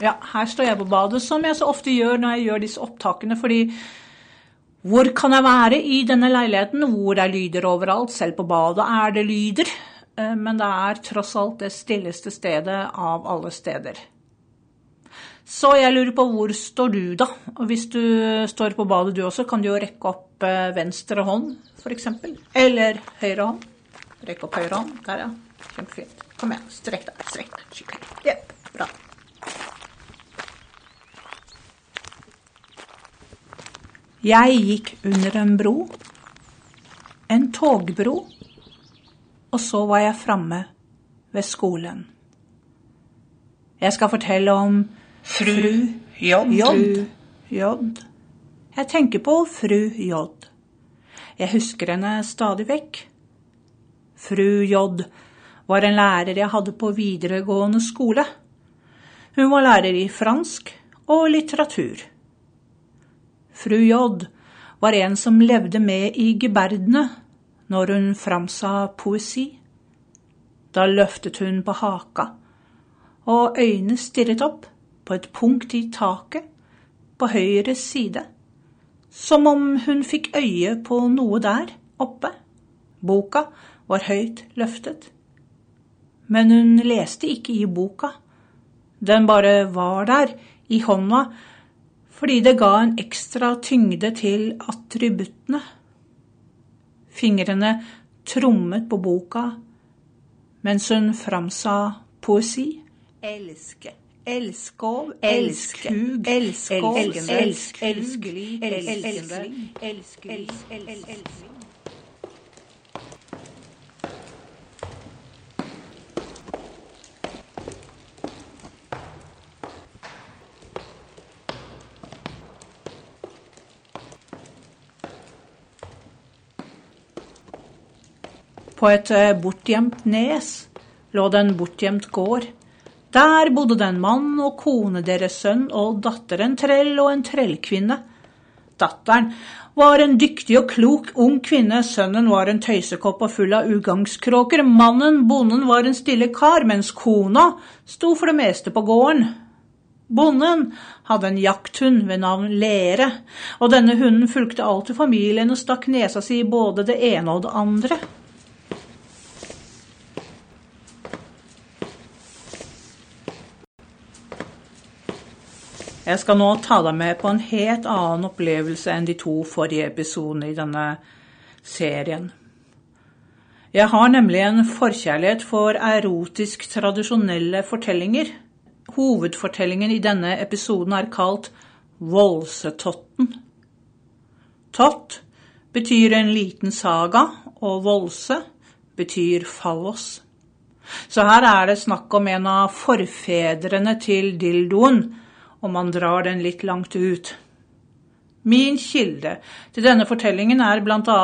Ja, her står jeg på badet, som jeg så ofte gjør når jeg gjør disse opptakene, fordi hvor kan jeg være i denne leiligheten hvor det er lyder overalt? Selv på badet er det lyder, eh, men det er tross alt det stilleste stedet av alle steder. Så jeg lurer på hvor står du, da? Og hvis du står på badet du også, kan du jo rekke opp eh, venstre hånd, f.eks. Eller høyre hånd. Rekk opp høyre hånd. Der, ja. Kjempefint. Kom igjen. Strekk deg. Strekk deg. Skikkelig. Ja, bra. Jeg gikk under en bro. En togbro. Og så var jeg framme ved skolen. Jeg skal fortelle om fru J. J. J. Jeg tenker på fru J. Jeg husker henne stadig vekk. Fru J var en lærer jeg hadde på videregående skole. Hun var lærer i fransk og litteratur. Fru J var en som levde med i geberdene når hun framsa poesi. Da løftet hun på haka, og øynene stirret opp på et punkt i taket på høyre side, som om hun fikk øye på noe der oppe. Boka var høyt løftet. Men hun leste ikke i boka. Den bare var der, i hånda, fordi det ga en ekstra tyngde til attributtene. Fingrene trommet på boka mens hun framsa poesi. Elske, elskov, elskug, elskov, elsk, elskelig, elskende, elskelig, elskelig. På et eh, bortgjemt nes lå det en bortgjemt gård. Der bodde det en mann og kone, deres sønn og datter, en trell og en trellkvinne. Datteren var en dyktig og klok ung kvinne, sønnen var en tøysekopp og full av ugagnskråker, mannen, bonden, var en stille kar, mens kona sto for det meste på gården. Bonden hadde en jakthund ved navn Lere, og denne hunden fulgte alltid familien og stakk nesa si i både det ene og det andre. Jeg skal nå ta deg med på en helt annen opplevelse enn de to forrige episodene i denne serien. Jeg har nemlig en forkjærlighet for erotisk tradisjonelle fortellinger. Hovedfortellingen i denne episoden er kalt Volsetotten. Tott betyr en liten saga, og volse betyr fallos. Så her er det snakk om en av forfedrene til dildoen, og man drar den litt langt ut. Min kilde til denne fortellingen er bl.a.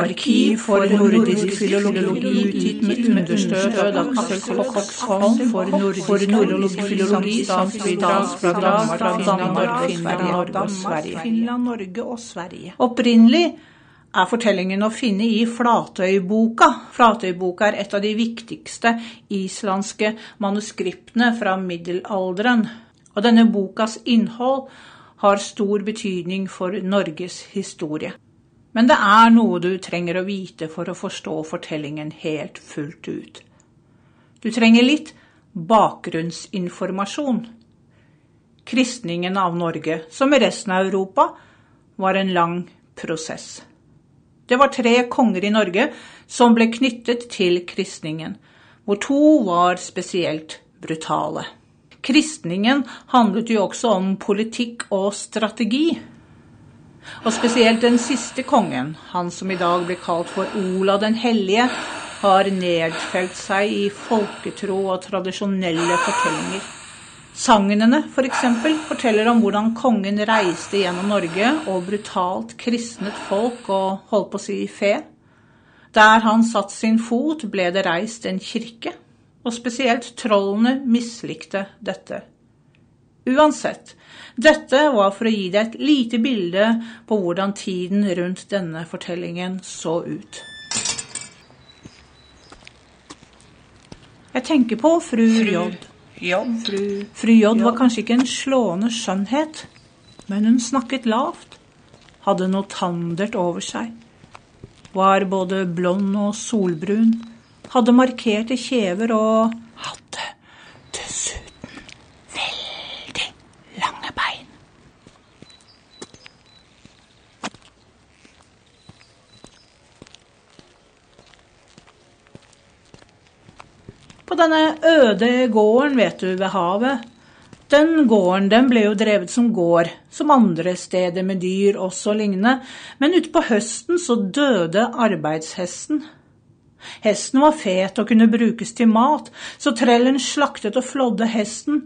Arkiv for nordisk filologi utgitt med understøt av Aksel Koksholm for nordisk filologi samt bidragsbidrag fra Danmark, Finland. Finland, Norge og Sverige. Opprinnelig er fortellingen å finne i Flatøyboka. Flatøyboka er et av de viktigste islandske manuskriptene fra middelalderen og denne bokas innhold har stor betydning for Norges historie. Men det er noe du trenger å vite for å forstå fortellingen helt fullt ut. Du trenger litt bakgrunnsinformasjon. Kristningen av Norge, som i resten av Europa, var en lang prosess. Det var tre konger i Norge som ble knyttet til kristningen, hvor to var spesielt brutale. Kristningen handlet jo også om politikk og strategi. Og spesielt den siste kongen, han som i dag blir kalt for Olav den hellige, har nedfelt seg i folketro og tradisjonelle fortellinger. Sagnene f.eks. For eksempel, forteller om hvordan kongen reiste gjennom Norge og brutalt kristnet folk og holdt på å si fe. Der han satte sin fot, ble det reist en kirke og spesielt trollene mislikte dette. Uansett, dette var for å gi deg et lite bilde på hvordan tiden rundt denne fortellingen så ut. Jeg tenker på fru J. J. Fru, Fru J var kanskje ikke en slående skjønnhet, men hun snakket lavt, hadde noe tandert over seg, var både blond og solbrun, hadde markerte kjever og hadde dessuten veldig lange bein. På denne øde gården, vet du, ved havet, den gården den ble jo drevet som gård, som andre steder med dyr også lignende, men utpå høsten så døde arbeidshesten. Hesten var fet og kunne brukes til mat, så trellen slaktet og flådde hesten.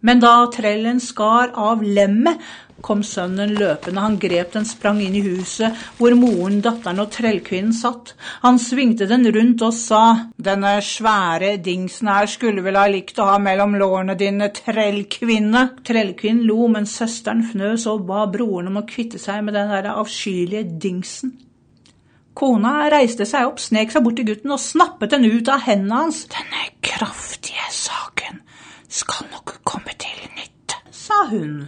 Men da trellen skar av lemmet, kom sønnen løpende. Han grep den, sprang inn i huset hvor moren, datteren og trellkvinnen satt. Han svingte den rundt og sa, denne svære dingsen her skulle vel ha likt å ha mellom lårene dine, trellkvinne. Trellkvinnen lo, men søsteren fnøs og ba broren om å kvitte seg med den der avskyelige dingsen. Kona reiste seg opp, snek seg bort til gutten og snappet den ut av hendene hans. Denne kraftige saken skal nok komme til nytte, sa hun.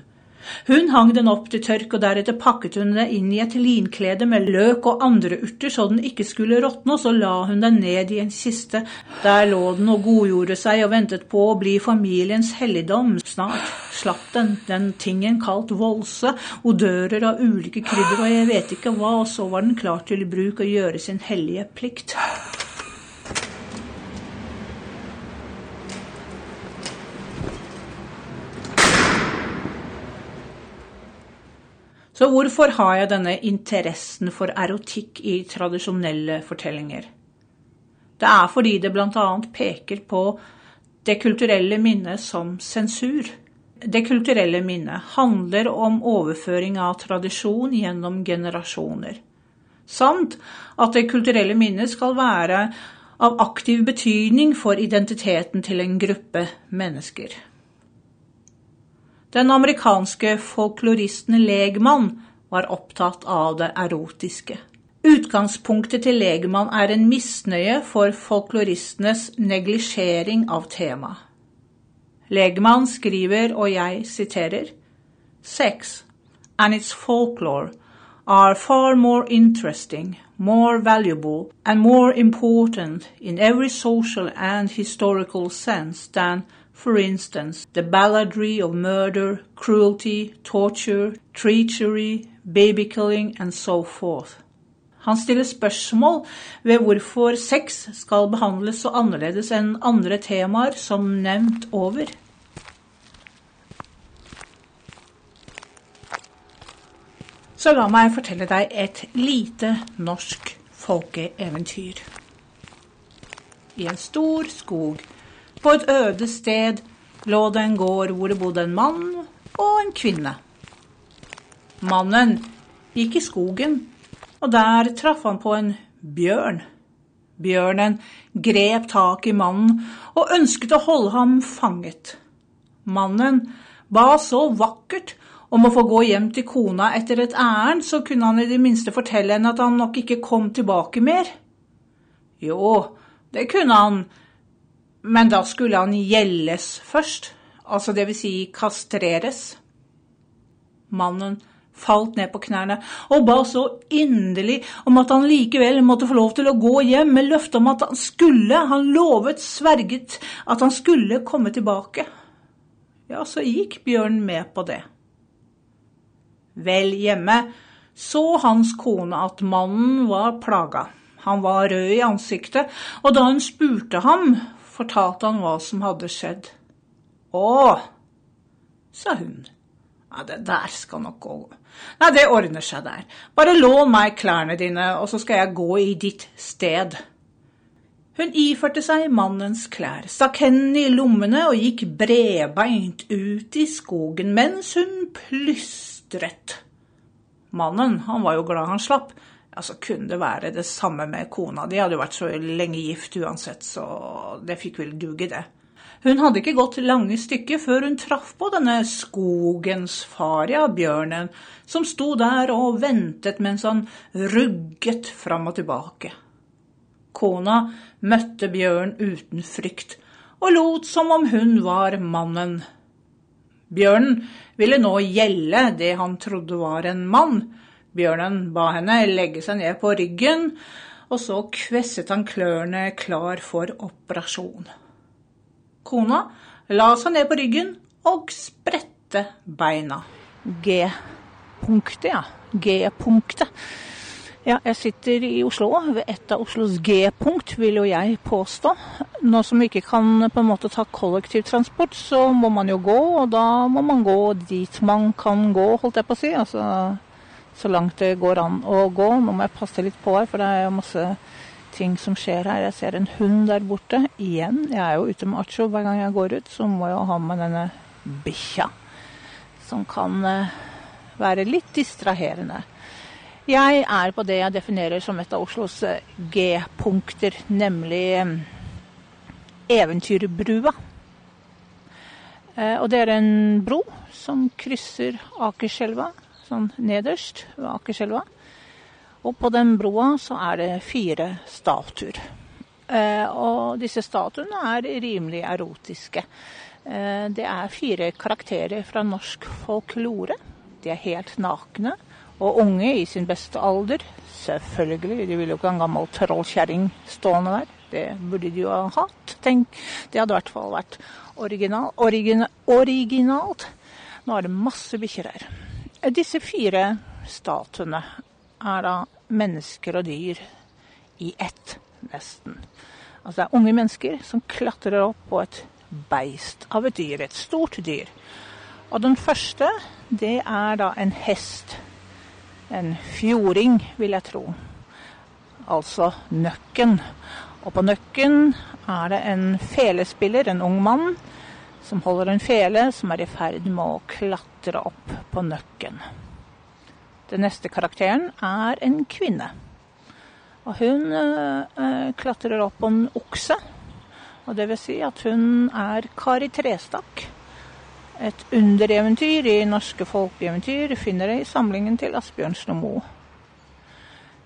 Hun hang den opp til tørk, og deretter pakket hun det inn i et linklede med løk og andre urter så den ikke skulle råtne, og så la hun den ned i en kiste. Der lå den og godgjorde seg og ventet på å bli familiens helligdom. Snart slapp den, den tingen kalt volse, odører av ulike krydder og jeg vet ikke hva, og så var den klar til bruk og gjøre sin hellige plikt. Så hvorfor har jeg denne interessen for erotikk i tradisjonelle fortellinger? Det er fordi det bl.a. peker på det kulturelle minnet som sensur. Det kulturelle minnet handler om overføring av tradisjon gjennom generasjoner, samt at det kulturelle minnet skal være av aktiv betydning for identiteten til en gruppe mennesker. Den amerikanske folkloristen Legmann var opptatt av det erotiske. Utgangspunktet til Legmann er en misnøye for folkloristenes neglisjering av temaet. Legmann skriver, og jeg siterer, Sex and its folklore are far more interesting, more valuable, and more important in every social and historical sense than for instance, the balladry of murder, cruelty, torture, treachery, babykilling and so forth. Han stiller spørsmål ved hvorfor sex skal behandles så annerledes enn andre temaer, som nevnt over. Så la meg fortelle deg et lite norsk folkeeventyr. I en stor skog på et øde sted lå det en gård hvor det bodde en mann og en kvinne. Mannen gikk i skogen, og der traff han på en bjørn. Bjørnen grep tak i mannen og ønsket å holde ham fanget. Mannen ba så vakkert om å få gå hjem til kona etter et ærend, så kunne han i det minste fortelle henne at han nok ikke kom tilbake mer. Jo, det kunne han, men da skulle han gjeldes først, altså det vil si kastreres. Mannen falt ned på knærne og ba så inderlig om at han likevel måtte få lov til å gå hjem med løfte om at han skulle, han lovet, sverget, at han skulle komme tilbake. Ja, så gikk bjørnen med på det. Vel hjemme så hans kone at mannen var plaga. Han var rød i ansiktet, og da hun spurte ham fortalte han hva som hadde skjedd. Å, sa hun. Ja, det der skal nok gå. Nei, det ordner seg der. Bare lån meg klærne dine, og så skal jeg gå i ditt sted. Hun iførte seg mannens klær, stakk hendene i lommene og gikk bredbeint ut i skogen mens hun plystret. Mannen, han var jo glad han slapp, Altså, kunne det være det samme med kona? De hadde jo vært så lenge gift uansett, så det fikk vel duge, det. Hun hadde ikke gått lange stykker før hun traff på denne skogens far, ja, bjørnen, som sto der og ventet mens han rugget fram og tilbake. Kona møtte bjørn uten frykt, og lot som om hun var mannen. Bjørnen ville nå gjelde det han trodde var en mann. Bjørnen ba henne legge seg ned på ryggen, og så kvesset han klørne klar for operasjon. Kona la seg ned på ryggen og spredte beina. G-punktet, ja. G-punktet. Ja, jeg sitter i Oslo, ved et av Oslos G-punkt, vil jo jeg påstå. Nå som vi ikke kan på en måte ta kollektivtransport, så må man jo gå, og da må man gå dit man kan gå, holdt jeg på å si. Altså så langt det går an å gå. Nå må jeg passe litt på her, for det er jo masse ting som skjer her. Jeg ser en hund der borte. Igjen, jeg er jo ute med Acho hver gang jeg går ut, så må jeg ha med denne bikkja. Som kan eh, være litt distraherende. Jeg er på det jeg definerer som et av Oslos eh, G-punkter, nemlig eh, Eventyrbrua. Og det er en bro som krysser Akerselva, sånn nederst ved Akerselva. Og på den broa så er det fire statuer. Og disse statuene er rimelig erotiske. Det er fire karakterer fra norsk folklore. De er helt nakne og unge i sin beste alder. Selvfølgelig, de ville jo ikke ha en gammel trollkjerring stående der. Det burde de jo ha hatt. Tenk, det hadde i hvert fall vært original, origina, originalt. Nå er det masse bikkjer her. Disse fire statuene er da mennesker og dyr i ett, nesten. Altså det er unge mennesker som klatrer opp på et beist av et dyr, et stort dyr. Og den første, det er da en hest en fjording, vil jeg tro. Altså nøkken. Og på nøkken er det en felespiller, en ung mann, som holder en fele som er i ferd med å klatre opp på nøkken. Den neste karakteren er en kvinne. Og hun eh, klatrer opp på en okse. Og det vil si at hun er Kari Trestakk. Et undereventyr i norske folkeeventyr finner jeg i samlingen til Asbjørnsen og Moe.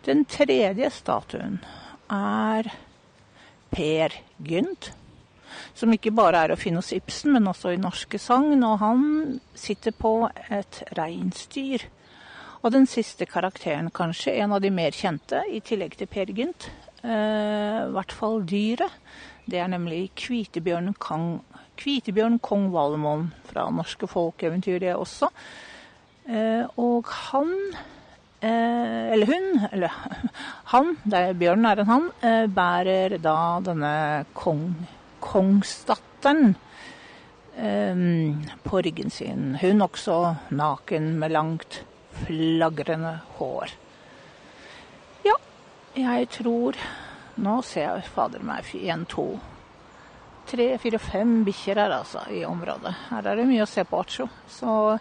Den tredje statuen er Per Gynt, som ikke bare er å finne hos Ibsen, men også i norske sagn. Og han sitter på et reinsdyr. Og den siste karakteren, kanskje en av de mer kjente, i tillegg til Per Gynt, eh, i hvert fall dyret, det er nemlig Kvitebjørn Kang Kvitebjørn kong Valemon fra norske folkeeventyr, det også. Eh, og han eh, eller hun, eller han, det er bjørnen er en han, eh, bærer da denne kong, kongsdatteren på ryggen sin. Hun også naken med langt, flagrende hår. Ja, jeg tror Nå ser jeg fader meg igjen to tre, fire, fem bikkjer her altså, i området. Her er det mye å se på, Acho. Så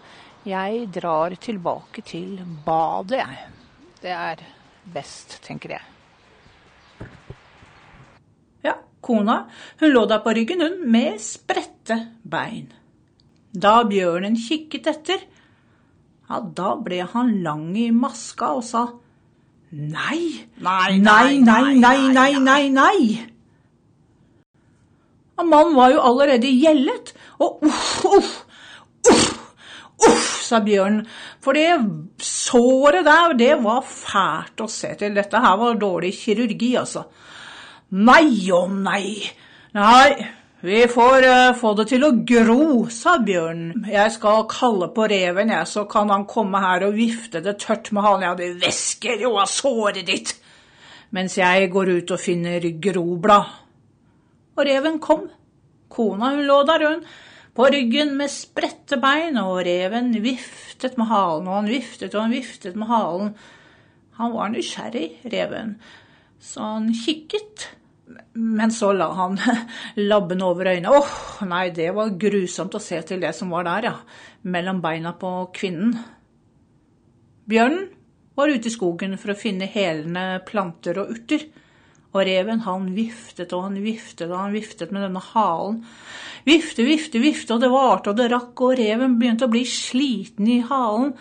jeg drar tilbake til badet, jeg. Det er best, tenker jeg. Ja, kona, hun lå da på ryggen, hun, med spredte bein. Da bjørnen kikket etter, ja, da ble han lang i maska og sa nei, nei, nei, nei, nei, nei, nei. nei. Og Mannen var jo allerede gjellet, og uff, uff, uff, uff, sa bjørnen. For det såret der, det var fælt å se til. Dette her var dårlig kirurgi, altså. Nei og nei. Nei, vi får uh, få det til å gro, sa bjørnen. Jeg skal kalle på reven, jeg, så kan han komme her og vifte det tørt med halen. Ja, det væsker jo av såret ditt. Mens jeg går ut og finner groblad og reven kom. Kona hun lå der, hun, på ryggen med spredte bein, og reven viftet med halen, og han viftet og han viftet med halen. Han var nysgjerrig, reven, så han kikket. Men så la han labben over øynene. Åh, oh, nei, det var grusomt å se til det som var der, ja, mellom beina på kvinnen. Bjørnen var ute i skogen for å finne helende planter og urter. Og reven han viftet og han viftet og han viftet med denne halen. Vifte, vifte, vifte, og det varte og det rakk, og reven begynte å bli sliten i halen.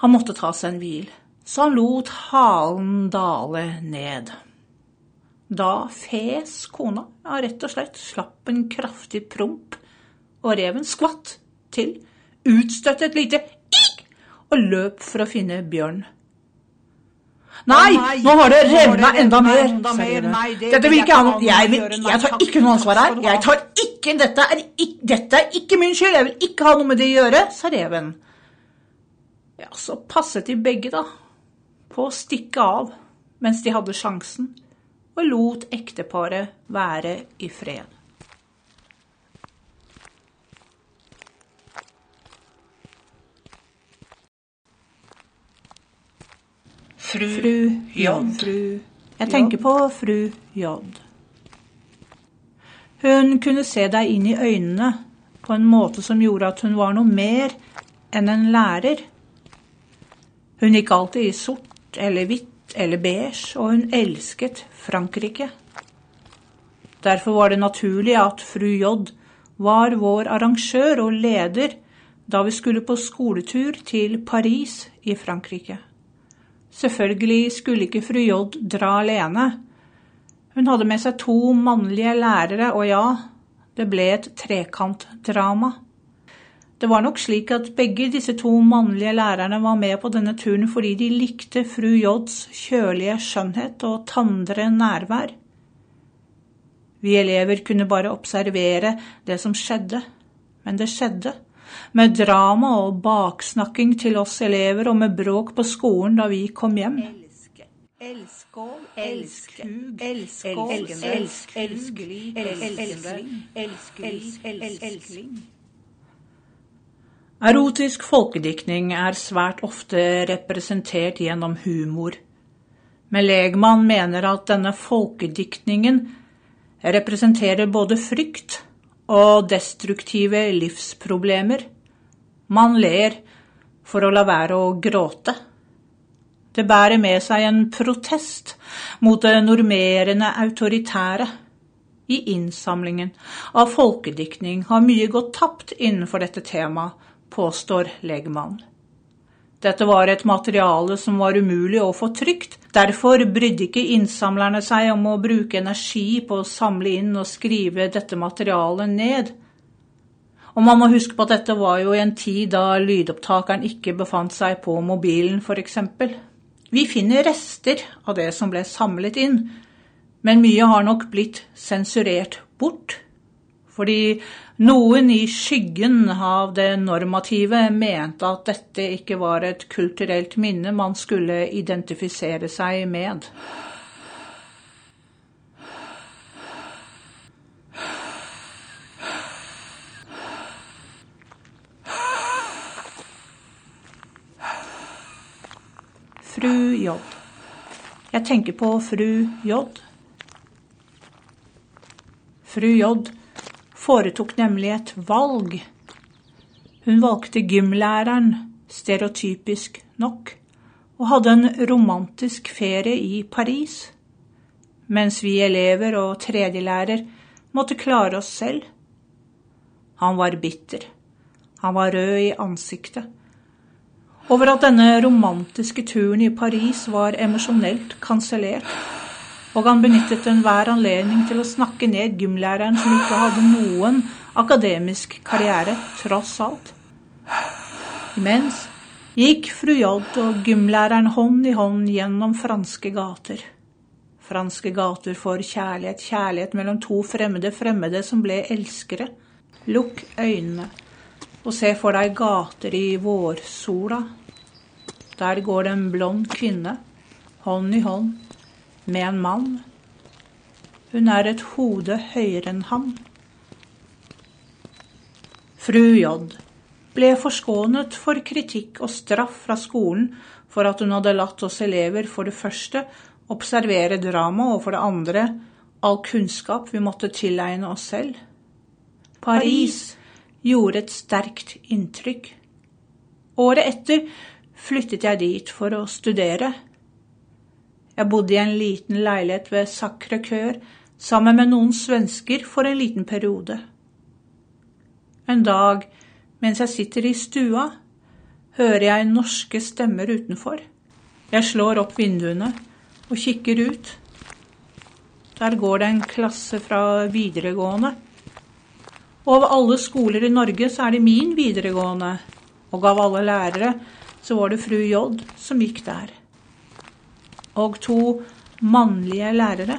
Han måtte ta seg en hvil, så han lot halen dale ned. Da fes kona, ja, rett og slett, slapp en kraftig promp, og reven skvatt til, utstøtte et lite ikk! Og løp for å finne bjørn. Nei, nå har det revna enda mer. Dette vil ikke ha jeg, vil, jeg tar ikke noe ansvar her. Jeg tar ikke dette. Er, ikke dette er ikke min skyld. Jeg vil ikke ha noe med det å gjøre, sa reven. Ja, så passet de begge, da, på å stikke av mens de hadde sjansen, og lot ekteparet være i fred. Fru, fru J. Fru. Jeg tenker på fru J. Hun kunne se deg inn i øynene på en måte som gjorde at hun var noe mer enn en lærer. Hun gikk alltid i sort eller hvitt eller beige, og hun elsket Frankrike. Derfor var det naturlig at fru J var vår arrangør og leder da vi skulle på skoletur til Paris i Frankrike. Selvfølgelig skulle ikke fru J dra alene. Hun hadde med seg to mannlige lærere, og ja, det ble et trekantdrama. Det var nok slik at begge disse to mannlige lærerne var med på denne turen fordi de likte fru Js kjølige skjønnhet og tandre nærvær. Vi elever kunne bare observere det som skjedde, men det skjedde med drama og baksnakking til oss elever og med bråk på skolen da vi kom hjem. Elskål, elskug, elskål, elsk, elskelig, elskende, elskling. Erotisk folkediktning er svært ofte representert gjennom humor, men Legmann mener at denne folkediktningen representerer både frykt og destruktive livsproblemer. Man ler for å la være å gråte. Det bærer med seg en protest mot det normerende autoritære. I innsamlingen av folkediktning har mye gått tapt innenfor dette temaet, påstår legmannen. Dette var et materiale som var umulig å få trygt, derfor brydde ikke innsamlerne seg om å bruke energi på å samle inn og skrive dette materialet ned. Og man må huske på at dette var jo i en tid da lydopptakeren ikke befant seg på mobilen, f.eks. Vi finner rester av det som ble samlet inn, men mye har nok blitt sensurert bort fordi noen i skyggen av det normative mente at dette ikke var et kulturelt minne man skulle identifisere seg med. Fru J. Jeg tenker på fru J. Fru J foretok nemlig et valg. Hun valgte gymlæreren, stereotypisk nok, og hadde en romantisk ferie i Paris, mens vi elever og tredjelærer måtte klare oss selv. Han var bitter. Han var rød i ansiktet. Over at denne romantiske turen i Paris var emosjonelt kansellert og han benyttet enhver anledning til å snakke ned gymlæreren som ikke hadde noen akademisk karriere, tross alt. Imens gikk fru J og gymlæreren hånd i hånd gjennom franske gater. Franske gater for kjærlighet, kjærlighet mellom to fremmede, fremmede som ble elskere. Lukk øynene og se for deg gater i vårsola. Der går det en blond kvinne, hånd i hånd, med en mann. Hun er et hode høyere enn han. Fru J ble forskånet for kritikk og straff fra skolen for at hun hadde latt oss elever for det første observere drama, og for det andre all kunnskap vi måtte tilegne oss selv. Paris gjorde et sterkt inntrykk. Året etter flyttet jeg dit for å studere. Jeg bodde i en liten leilighet ved Sacre Kør sammen med noen svensker for en liten periode. En dag mens jeg sitter i stua, hører jeg norske stemmer utenfor. Jeg slår opp vinduene og kikker ut. Der går det en klasse fra videregående. Og av alle skoler i Norge så er det min videregående. Og av alle lærere så var det fru J som gikk der. Og to mannlige lærere.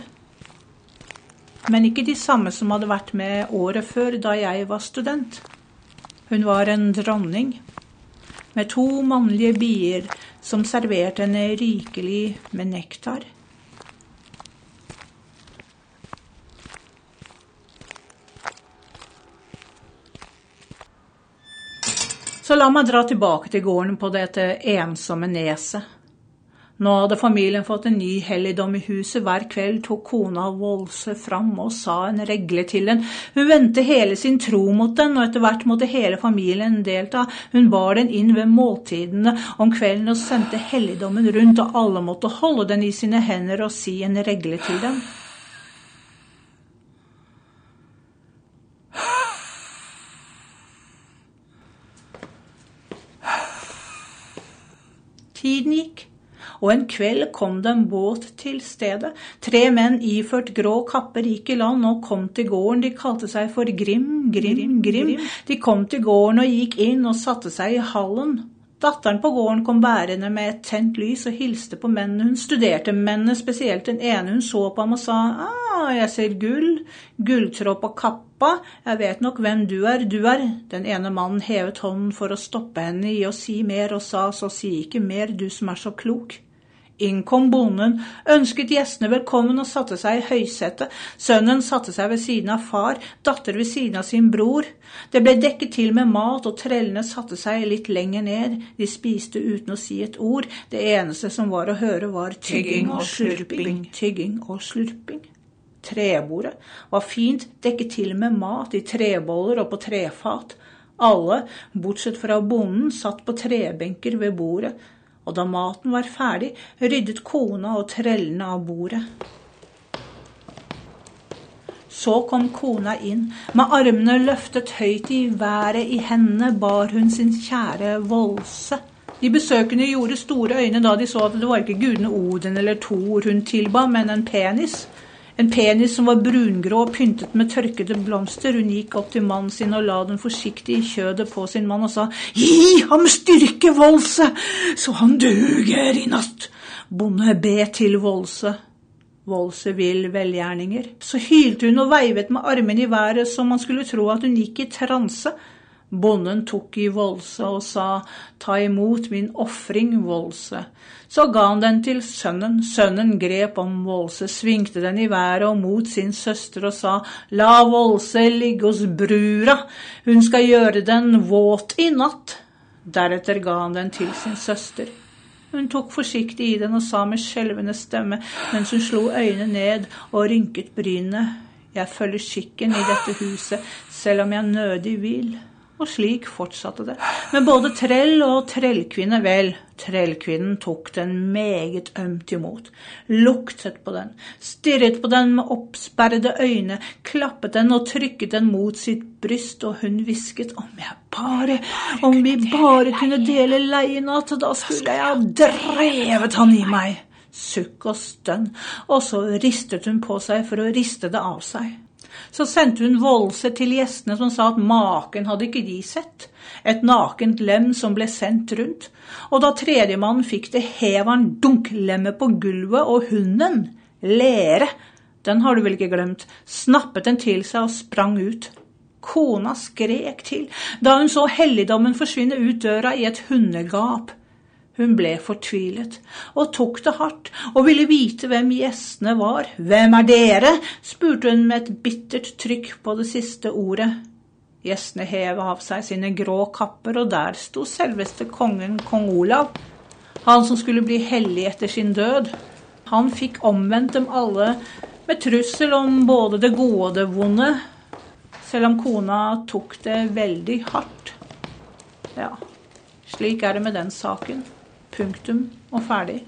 Men ikke de samme som hadde vært med året før, da jeg var student. Hun var en dronning med to mannlige bier som serverte henne rikelig med nektar. Så la meg dra tilbake til gården på dette ensomme neset. Nå hadde familien fått en ny helligdom i huset. Hver kveld tok kona Volse fram og sa en regle til den. Hun vendte hele sin tro mot den, og etter hvert måtte hele familien delta. Hun bar den inn ved måltidene om kvelden og sendte helligdommen rundt, og alle måtte holde den i sine hender og si en regle til den. Tiden gikk og en kveld kom det en båt til stedet. Tre menn iført grå kapper gikk i land og kom til gården. De kalte seg for Grim, Grim, Grim. De kom til gården og gikk inn og satte seg i hallen. Datteren på gården kom bærende med et tent lys og hilste på mennene. Hun studerte mennene, spesielt den ene. Hun så på ham og sa ah, jeg ser gull, gulltråd på kappa, jeg vet nok hvem du er, du er. Den ene mannen hevet hånden for å stoppe henne i å si mer og sa så si ikke mer, du som er så klok. Inn kom bonden, ønsket gjestene velkommen og satte seg i høysetet. Sønnen satte seg ved siden av far, datter ved siden av sin bror. Det ble dekket til med mat, og trellene satte seg litt lenger ned. De spiste uten å si et ord. Det eneste som var å høre, var tygging og slurping, tygging og slurping. Trebordet var fint dekket til med mat i treboller og på trefat. Alle, bortsett fra bonden, satt på trebenker ved bordet og da maten var ferdig, ryddet kona og trellene av bordet. Så kom kona inn. Med armene løftet høyt i været i hendene bar hun sin kjære Volse. De besøkende gjorde store øyne da de så at det var ikke gudene Odin eller Thor hun tilba, men en penis. En penis som var brungrå og pyntet med tørkede blomster. Hun gikk opp til mannen sin og la den forsiktig i kjødet på sin mann og sa Gi ham styrke, Volse, så han duger i natt. Bonde be til Volse. Volse vil velgjerninger. Så hylte hun og veivet med armene i været som man skulle tro at hun gikk i transe. Bonden tok i Volse og sa, ta imot min ofring, Volse. Så ga han den til sønnen. Sønnen grep om Volse, svingte den i været og mot sin søster og sa, la Volse ligge hos brura, hun skal gjøre den våt i natt. Deretter ga han den til sin søster. Hun tok forsiktig i den og sa med skjelvende stemme mens hun slo øynene ned og rynket brynene, jeg følger skikken i dette huset, selv om jeg nødig vil. Og slik fortsatte det. Men både trell og trellkvinne, vel, trellkvinnen tok den meget ømt imot, luktet på den, stirret på den med oppsperrede øyne, klappet den og trykket den mot sitt bryst, og hun hvisket om jeg bare, om vi bare kunne dele leienatt, da skulle jeg ha drevet han i meg. Sukk og stønn, og så ristet hun på seg for å riste det av seg. Så sendte hun Volse til gjestene som sa at maken hadde ikke de sett, et nakent lem som ble sendt rundt, og da tredjemannen fikk det, hev han dunklemmet på gulvet, og hunden, Lere, den har du vel ikke glemt, snappet den til seg og sprang ut. Kona skrek til da hun så helligdommen forsvinne ut døra i et hundegap. Hun ble fortvilet og tok det hardt og ville vite hvem gjestene var. Hvem er dere? spurte hun med et bittert trykk på det siste ordet. Gjestene hev av seg sine grå kapper, og der sto selveste kongen, kong Olav, han som skulle bli hellig etter sin død. Han fikk omvendt dem alle med trussel om både det gode og det vonde, selv om kona tok det veldig hardt. Ja, slik er det med den saken. Punktum og ferdig.